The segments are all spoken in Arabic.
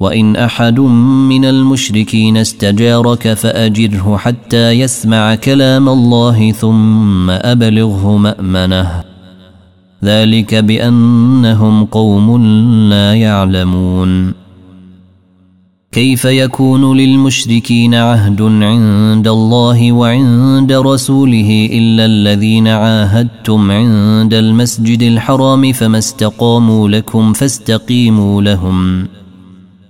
وإن أحد من المشركين استجارك فأجره حتى يسمع كلام الله ثم أبلغه مأمنه. ذلك بأنهم قوم لا يعلمون. كيف يكون للمشركين عهد عند الله وعند رسوله إلا الذين عاهدتم عند المسجد الحرام فما استقاموا لكم فاستقيموا لهم ۖ؟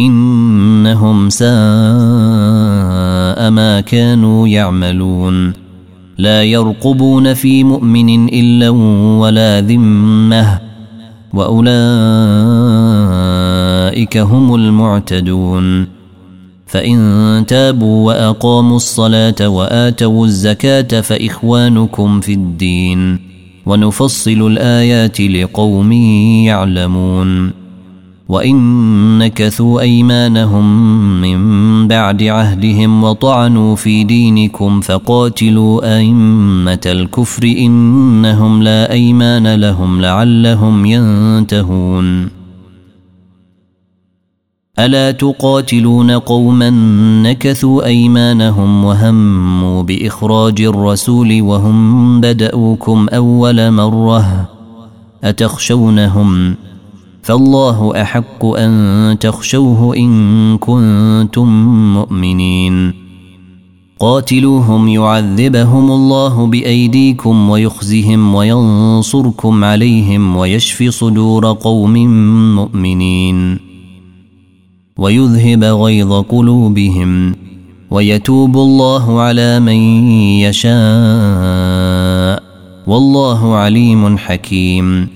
إنهم ساء ما كانوا يعملون. لا يرقبون في مؤمن إلا ولا ذمة. وأولئك هم المعتدون. فإن تابوا وأقاموا الصلاة وآتوا الزكاة فإخوانكم في الدين. ونفصل الآيات لقوم يعلمون. وإن نكثوا أيمانهم من بعد عهدهم وطعنوا في دينكم فقاتلوا أئمة الكفر إنهم لا أيمان لهم لعلهم ينتهون ألا تقاتلون قوما نكثوا أيمانهم وهموا بإخراج الرسول وهم بدأوكم أول مرة أتخشونهم ؟ فالله أحق أن تخشوه إن كنتم مؤمنين. قاتلوهم يعذبهم الله بأيديكم ويخزهم وينصركم عليهم ويشفي صدور قوم مؤمنين. ويذهب غيظ قلوبهم ويتوب الله على من يشاء. والله عليم حكيم.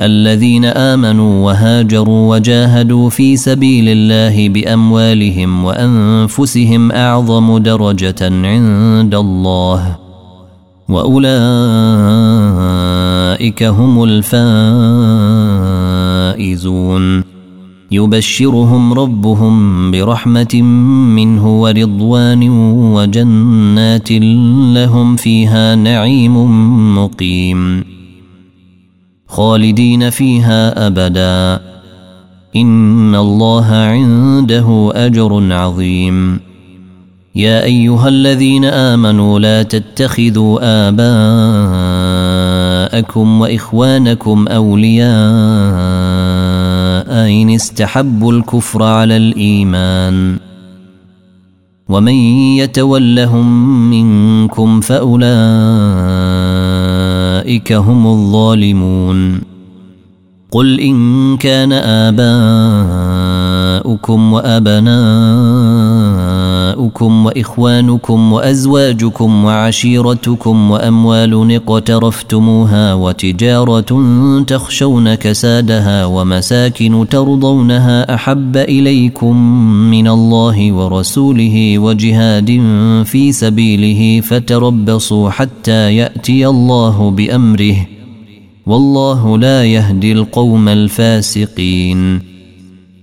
الذين آمنوا وهاجروا وجاهدوا في سبيل الله بأموالهم وأنفسهم أعظم درجة عند الله وأولئك هم الفائزون. يبشرهم ربهم برحمة منه ورضوان وجنات لهم فيها نعيم مقيم. خالدين فيها أبدا. إن الله عنده أجر عظيم. يا أيها الذين آمنوا لا تتخذوا آباءكم وإخوانكم أولياء إن استحبوا الكفر على الإيمان. ومن يتولهم منكم فأولئك هم الظالمون قل ان كان اباؤكم وابناؤكم أبناؤكم وإخوانكم وأزواجكم وعشيرتكم وأموال اقترفتموها وتجارة تخشون كسادها ومساكن ترضونها أحب إليكم من الله ورسوله وجهاد في سبيله فتربصوا حتى يأتي الله بأمره والله لا يهدي القوم الفاسقين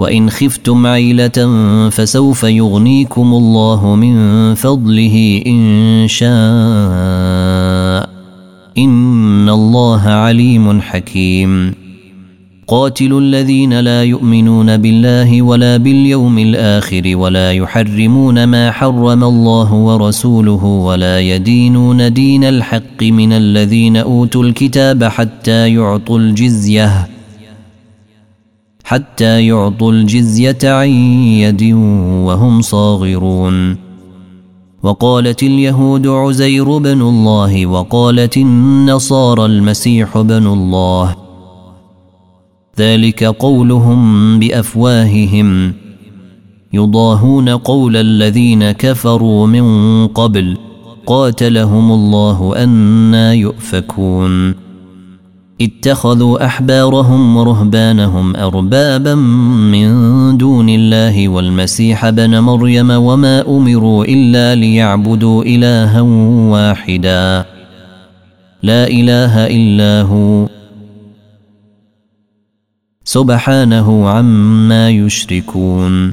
وإن خفتم عيلة فسوف يغنيكم الله من فضله إن شاء. إن الله عليم حكيم. قاتلوا الذين لا يؤمنون بالله ولا باليوم الآخر ولا يحرمون ما حرم الله ورسوله ولا يدينون دين الحق من الذين أوتوا الكتاب حتى يعطوا الجزية. حتى يعطوا الجزية عن يد وهم صاغرون. وقالت اليهود عزير بن الله وقالت النصارى المسيح بن الله. ذلك قولهم بأفواههم. يضاهون قول الذين كفروا من قبل قاتلهم الله أنا يؤفكون. اتخذوا أحبارهم ورهبانهم أربابا من دون الله والمسيح بن مريم وما أمروا إلا ليعبدوا إلها واحدا. لا إله إلا هو. سبحانه عما يشركون.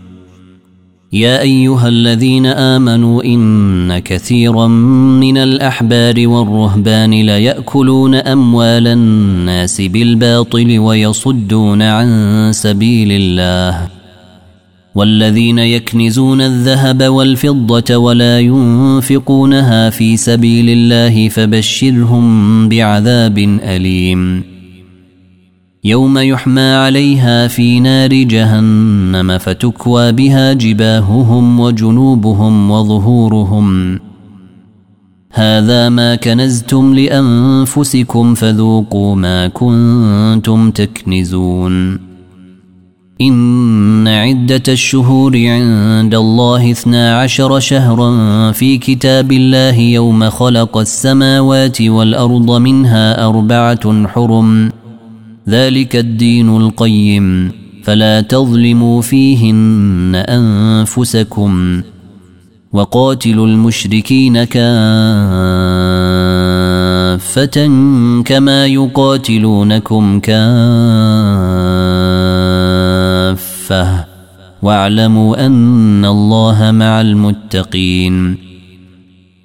يا أيها الذين آمنوا إن كثيرا من الأحبار والرهبان لياكلون أموال الناس بالباطل ويصدون عن سبيل الله. والذين يكنزون الذهب والفضة ولا ينفقونها في سبيل الله فبشرهم بعذاب أليم. يوم يحمى عليها في نار جهنم فتكوى بها جباههم وجنوبهم وظهورهم. هذا ما كنزتم لأنفسكم فذوقوا ما كنتم تكنزون. إن عدة الشهور عند الله اثنا عشر شهرا في كتاب الله يوم خلق السماوات والأرض منها أربعة حرم. ذلك الدين القيم. فلا تظلموا فيهن أنفسكم. وقاتلوا المشركين كافة كما يقاتلونكم كافة. واعلموا أن الله مع المتقين.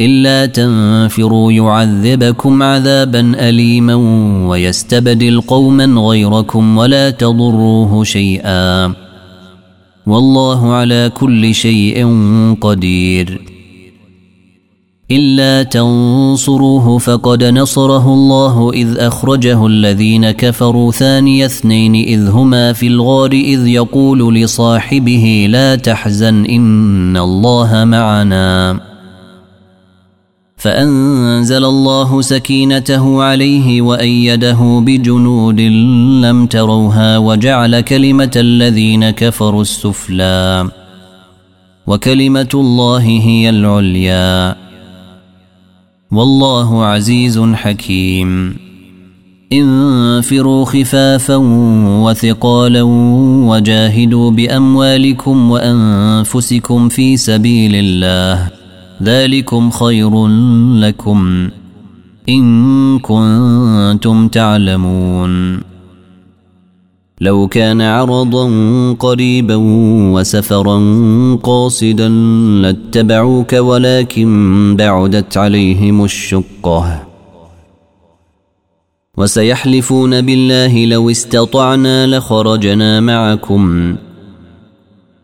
إلا تنفروا يعذبكم عذابا أليما ويستبدل قوما غيركم ولا تضروه شيئا. والله على كل شيء قدير. إلا تنصروه فقد نصره الله إذ أخرجه الذين كفروا ثاني اثنين إذ هما في الغار إذ يقول لصاحبه لا تحزن إن الله معنا. فأنزل الله سكينته عليه وأيده بجنود لم تروها وجعل كلمة الذين كفروا السفلى. وكلمة الله هي العليا. والله عزيز حكيم. انفروا خفافا وثقالا وجاهدوا بأموالكم وأنفسكم في سبيل الله. ذلكم خير لكم إن كنتم تعلمون. لو كان عرضا قريبا وسفرا قاصدا لاتبعوك ولكن بعدت عليهم الشقة. وسيحلفون بالله لو استطعنا لخرجنا معكم.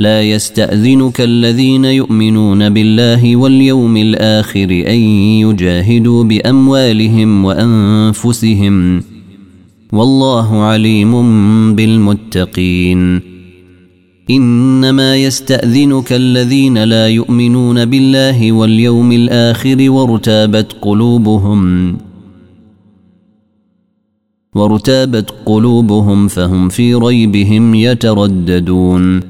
لا يستأذنك الذين يؤمنون بالله واليوم الآخر أن يجاهدوا بأموالهم وأنفسهم والله عليم بالمتقين. إنما يستأذنك الذين لا يؤمنون بالله واليوم الآخر وارتابت قلوبهم وارتابت قلوبهم فهم في ريبهم يترددون.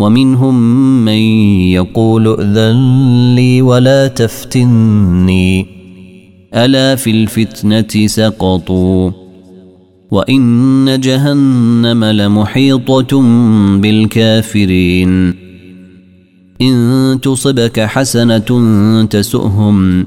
ومنهم من يقول ائذن لي ولا تفتني ألا في الفتنة سقطوا. وإن جهنم لمحيطة بالكافرين. إن تصبك حسنة تسؤهم.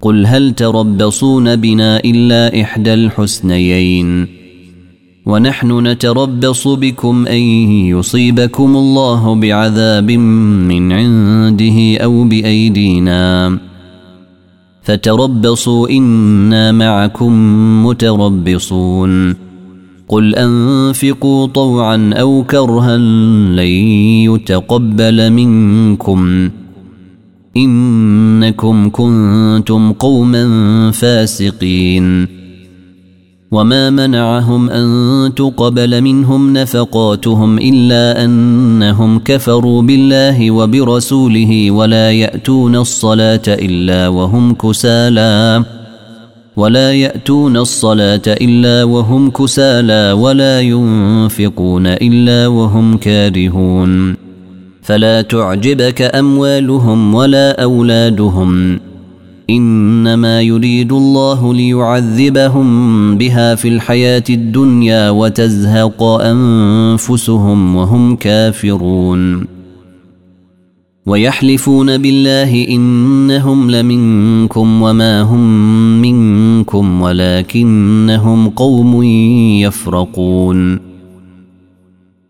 قل هل تربصون بنا إلا إحدى الحسنيين ونحن نتربص بكم أن يصيبكم الله بعذاب من عنده أو بأيدينا فتربصوا إنا معكم متربصون قل أنفقوا طوعا أو كرها لن يتقبل منكم إنكم كنتم قوما فاسقين. وما منعهم أن تقبل منهم نفقاتهم إلا أنهم كفروا بالله وبرسوله ولا يأتون الصلاة إلا وهم كسالى. ولا يأتون الصلاة إلا وهم كسالى ولا ينفقون إلا وهم كارهون. فلا تعجبك أموالهم ولا أولادهم. إنما يريد الله ليعذبهم بها في الحياة الدنيا وتزهق أنفسهم وهم كافرون. ويحلفون بالله إنهم لمنكم وما هم منكم ولكنهم قوم يفرقون.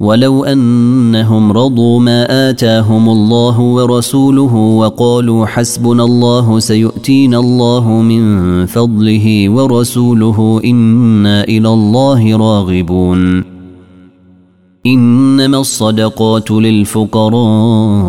ولو أنهم رضوا ما آتاهم الله ورسوله وقالوا حسبنا الله سيؤتينا الله من فضله ورسوله إنا إلى الله راغبون. إنما الصدقات للفقراء.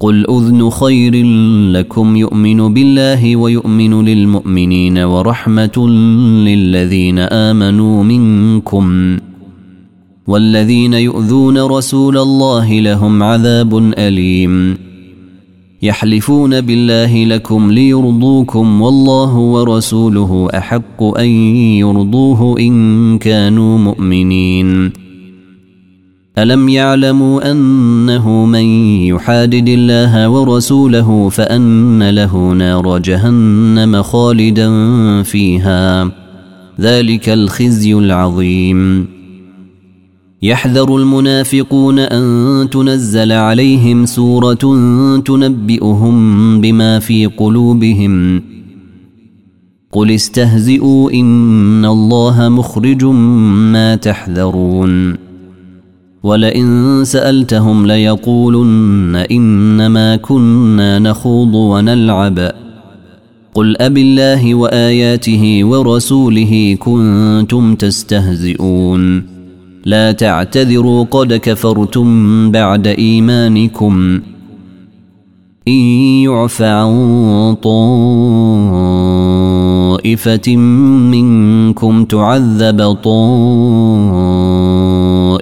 قل اذن خير لكم يؤمن بالله ويؤمن للمؤمنين ورحمه للذين امنوا منكم والذين يؤذون رسول الله لهم عذاب اليم يحلفون بالله لكم ليرضوكم والله ورسوله احق ان يرضوه ان كانوا مؤمنين ألم يعلموا أنه من يحادد الله ورسوله فأن له نار جهنم خالدا فيها؟ ذلك الخزي العظيم. يحذر المنافقون أن تنزل عليهم سورة تنبئهم بما في قلوبهم. قل استهزئوا إن الله مخرج ما تحذرون. ولئن سألتهم ليقولن إنما كنا نخوض ونلعب. قل اب الله وآياته ورسوله كنتم تستهزئون. لا تعتذروا قد كفرتم بعد إيمانكم. إن يعف عن طائفة منكم تعذب طائفة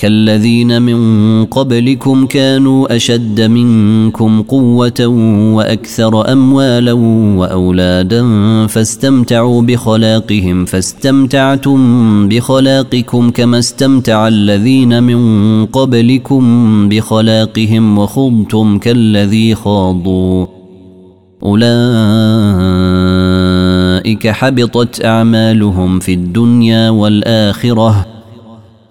كالذين من قبلكم كانوا أشد منكم قوة وأكثر أموالا وأولادا فاستمتعوا بخلاقهم فاستمتعتم بخلاقكم كما استمتع الذين من قبلكم بخلاقهم وخضتم كالذي خاضوا. أولئك حبطت أعمالهم في الدنيا والآخرة.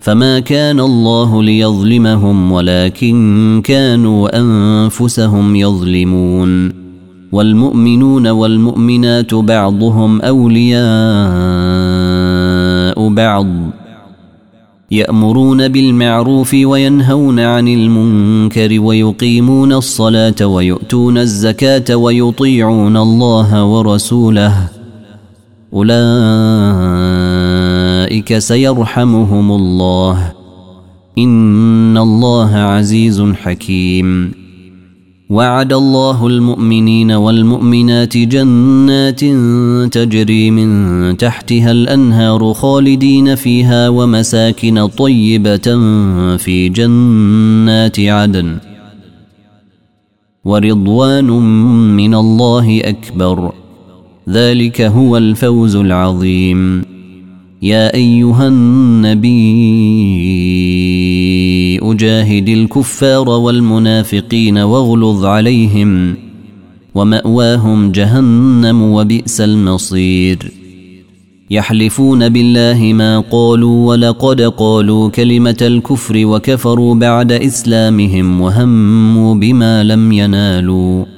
فما كان الله ليظلمهم ولكن كانوا أنفسهم يظلمون والمؤمنون والمؤمنات بعضهم أولياء بعض يأمرون بالمعروف وينهون عن المنكر ويقيمون الصلاة ويؤتون الزكاة ويطيعون الله ورسوله أولئك سيرحمهم الله. إن الله عزيز حكيم. وعد الله المؤمنين والمؤمنات جنات تجري من تحتها الأنهار خالدين فيها ومساكن طيبة في جنات عدن. ورضوان من الله أكبر. ذلك هو الفوز العظيم. يا أيها النبي أجاهد الكفار والمنافقين واغلظ عليهم ومأواهم جهنم وبئس المصير. يحلفون بالله ما قالوا ولقد قالوا كلمة الكفر وكفروا بعد إسلامهم وهموا بما لم ينالوا.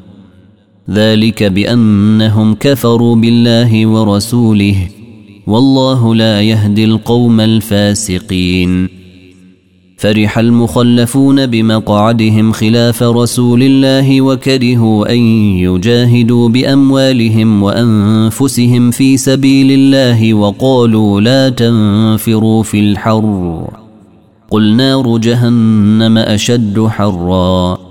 ذلك بأنهم كفروا بالله ورسوله والله لا يهدي القوم الفاسقين. فرح المخلفون بمقعدهم خلاف رسول الله وكرهوا أن يجاهدوا بأموالهم وأنفسهم في سبيل الله وقالوا لا تنفروا في الحر. قل نار جهنم أشد حرًّا.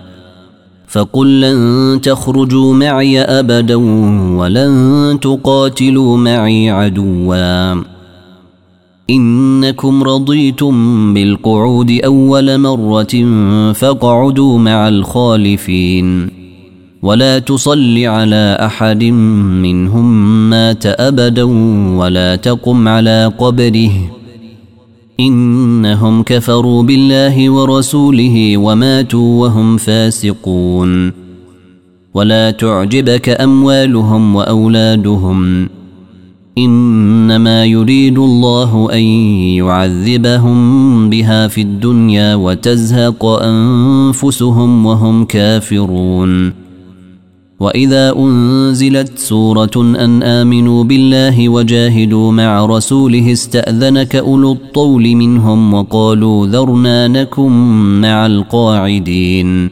فقل لن تخرجوا معي أبدا ولن تقاتلوا معي عدوا. إنكم رضيتم بالقعود أول مرة فاقعدوا مع الخالفين. ولا تصل على أحد منهم مات أبدا ولا تقم على قبره. إنهم كفروا بالله ورسوله وماتوا وهم فاسقون. ولا تعجبك أموالهم وأولادهم. إنما يريد الله أن يعذبهم بها في الدنيا وتزهق أنفسهم وهم كافرون. وإذا أنزلت سورة أن آمنوا بالله وجاهدوا مع رسوله استأذنك أولو الطول منهم وقالوا ذرنا نكن مع القاعدين.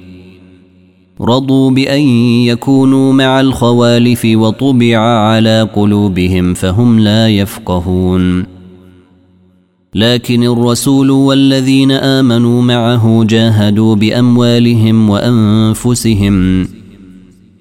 رضوا بأن يكونوا مع الخوالف وطبع على قلوبهم فهم لا يفقهون. لكن الرسول والذين آمنوا معه جاهدوا بأموالهم وأنفسهم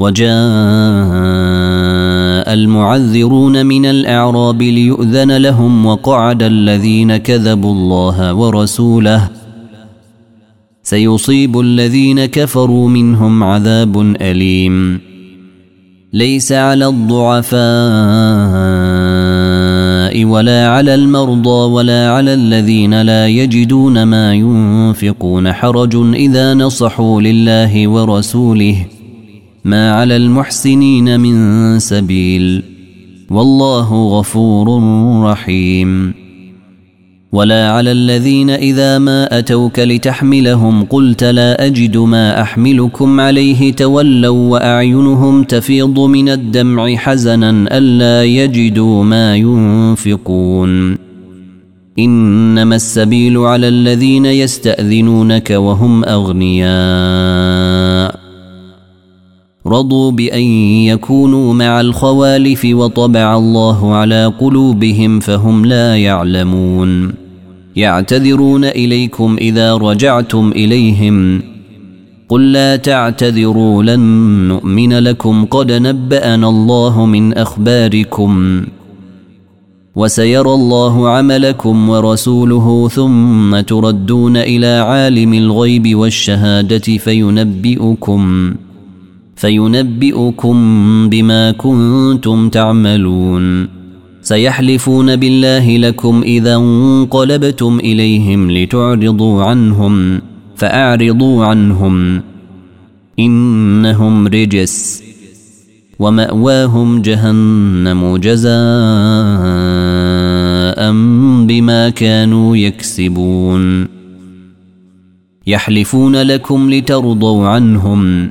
وجاء المعذرون من الأعراب ليؤذن لهم وقعد الذين كذبوا الله ورسوله. سيصيب الذين كفروا منهم عذاب أليم. ليس على الضعفاء ولا على المرضى ولا على الذين لا يجدون ما ينفقون حرج إذا نصحوا لله ورسوله. ما على المحسنين من سبيل والله غفور رحيم. ولا على الذين إذا ما أتوك لتحملهم قلت لا أجد ما أحملكم عليه تولوا وأعينهم تفيض من الدمع حزنا ألا يجدوا ما ينفقون. إنما السبيل على الذين يستأذنونك وهم أغنياء. رضوا بأن يكونوا مع الخوالف وطبع الله على قلوبهم فهم لا يعلمون. يعتذرون إليكم إذا رجعتم إليهم. قل لا تعتذروا لن نؤمن لكم. قد نبأنا الله من أخباركم. وسيرى الله عملكم ورسوله ثم تردون إلى عالم الغيب والشهادة فينبئكم. فينبئكم بما كنتم تعملون. سيحلفون بالله لكم إذا انقلبتم إليهم لتعرضوا عنهم فأعرضوا عنهم. إنهم رجس ومأواهم جهنم جزاء بما كانوا يكسبون. يحلفون لكم لترضوا عنهم.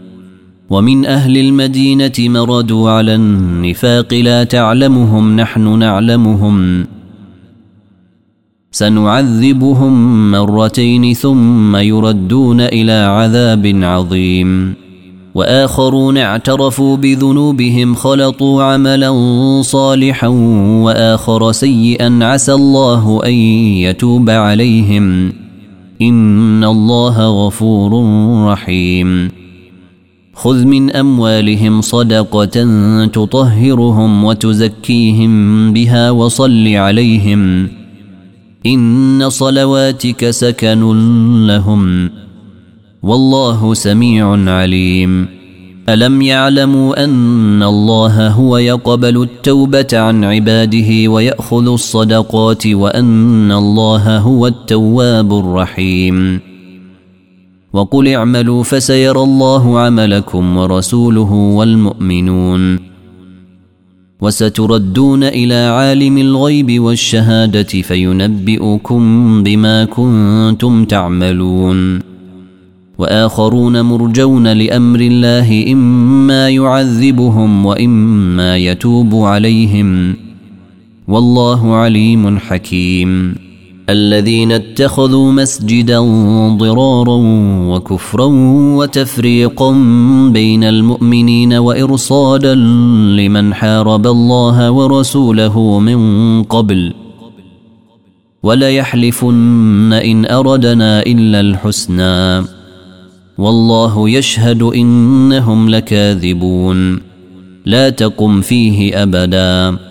ومن أهل المدينة مردوا على النفاق لا تعلمهم نحن نعلمهم. سنعذبهم مرتين ثم يردون إلى عذاب عظيم. وآخرون اعترفوا بذنوبهم خلطوا عملا صالحا وآخر سيئا عسى الله أن يتوب عليهم. إن الله غفور رحيم. خذ من أموالهم صدقة تطهرهم وتزكيهم بها وصل عليهم إن صلواتك سكن لهم والله سميع عليم. ألم يعلموا أن الله هو يقبل التوبة عن عباده ويأخذ الصدقات وأن الله هو التواب الرحيم. وقل اعملوا فسيرى الله عملكم ورسوله والمؤمنون. وستردون إلى عالم الغيب والشهادة فينبئكم بما كنتم تعملون. وآخرون مرجون لأمر الله إما يعذبهم وإما يتوب عليهم. والله عليم حكيم. الذين اتخذوا مسجدا ضرارا وكفرا وتفريقا بين المؤمنين وإرصادا لمن حارب الله ورسوله من قبل. وليحلفن ان اردنا الا الحسنى. والله يشهد انهم لكاذبون. لا تقم فيه ابدا.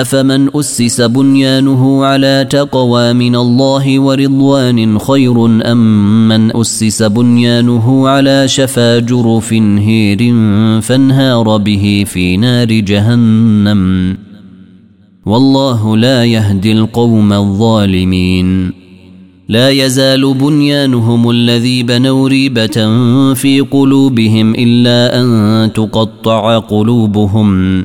أفمن أسس بنيانه على تقوى من الله ورضوان خير أم من أسس بنيانه على شفا جرف هير فانهار به في نار جهنم؟ والله لا يهدي القوم الظالمين. لا يزال بنيانهم الذي بنوا ريبة في قلوبهم إلا أن تقطع قلوبهم.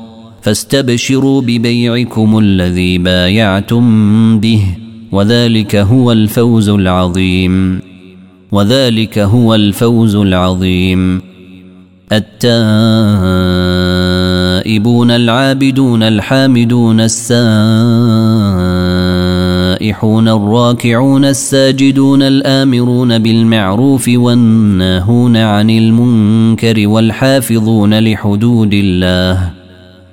فاستبشروا ببيعكم الذي بايعتم به وذلك هو الفوز العظيم. وذلك هو الفوز العظيم. التائبون العابدون الحامدون السائحون الراكعون الساجدون الآمرون بالمعروف والناهون عن المنكر والحافظون لحدود الله.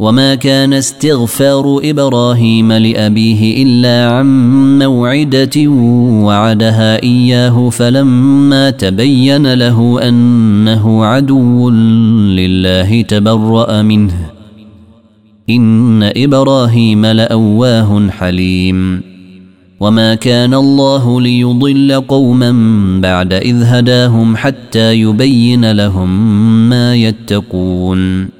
وما كان استغفار إبراهيم لابيه الا عن موعده وعدها اياه فلما تبين له انه عدو لله تبرا منه ان إبراهيم لاواه حليم. وما كان الله ليضل قوما بعد اذ هداهم حتى يبين لهم ما يتقون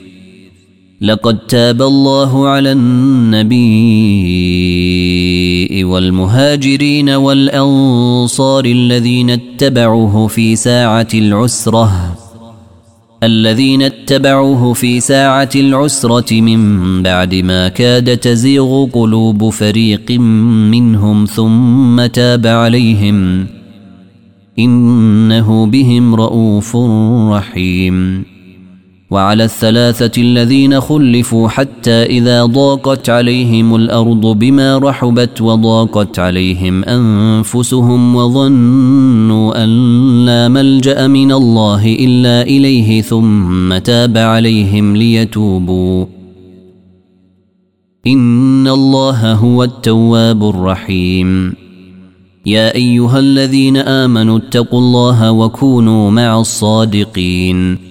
لقد تاب الله على النبي والمهاجرين والأنصار الذين اتبعوه في ساعة العسرة الذين اتبعوه في ساعة العسرة من بعد ما كاد تزيغ قلوب فريق منهم ثم تاب عليهم إنه بهم رؤوف رحيم. وعلى الثلاثة الذين خلفوا حتى إذا ضاقت عليهم الأرض بما رحبت وضاقت عليهم أنفسهم وظنوا أن لا ملجأ من الله إلا إليه ثم تاب عليهم ليتوبوا. إن الله هو التواب الرحيم. يا أيها الذين آمنوا اتقوا الله وكونوا مع الصادقين.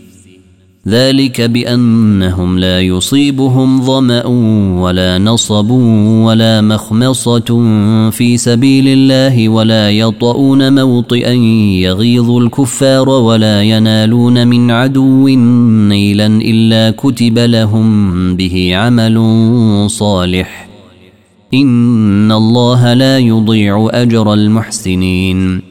ذلك بأنهم لا يصيبهم ظمأ ولا نصب ولا مخمصة في سبيل الله ولا يطؤون موطئا يغيظ الكفار ولا ينالون من عدو نيلا إلا كتب لهم به عمل صالح. إن الله لا يضيع أجر المحسنين.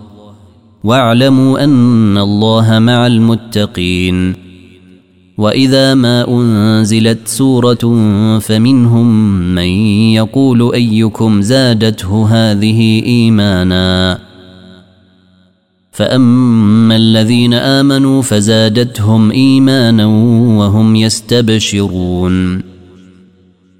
واعلموا أن الله مع المتقين. وإذا ما أنزلت سورة فمنهم من يقول أيكم زادته هذه إيمانا. فأما الذين آمنوا فزادتهم إيمانا وهم يستبشرون.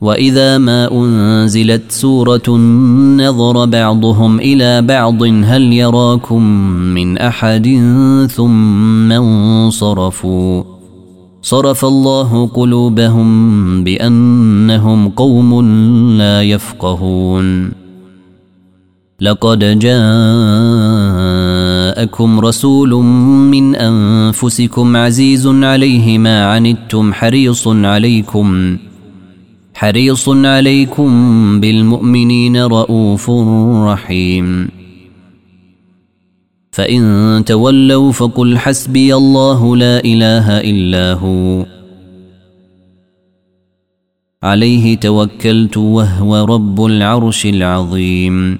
وإذا ما أنزلت سورة نظر بعضهم إلى بعض هل يراكم من أحد ثم انصرفوا صرف الله قلوبهم بأنهم قوم لا يفقهون لقد جاءكم رسول من أنفسكم عزيز عليه ما عنتم حريص عليكم حريص عليكم بالمؤمنين رؤوف رحيم. فإن تولوا فقل حسبي الله لا إله إلا هو. عليه توكلت وهو رب العرش العظيم.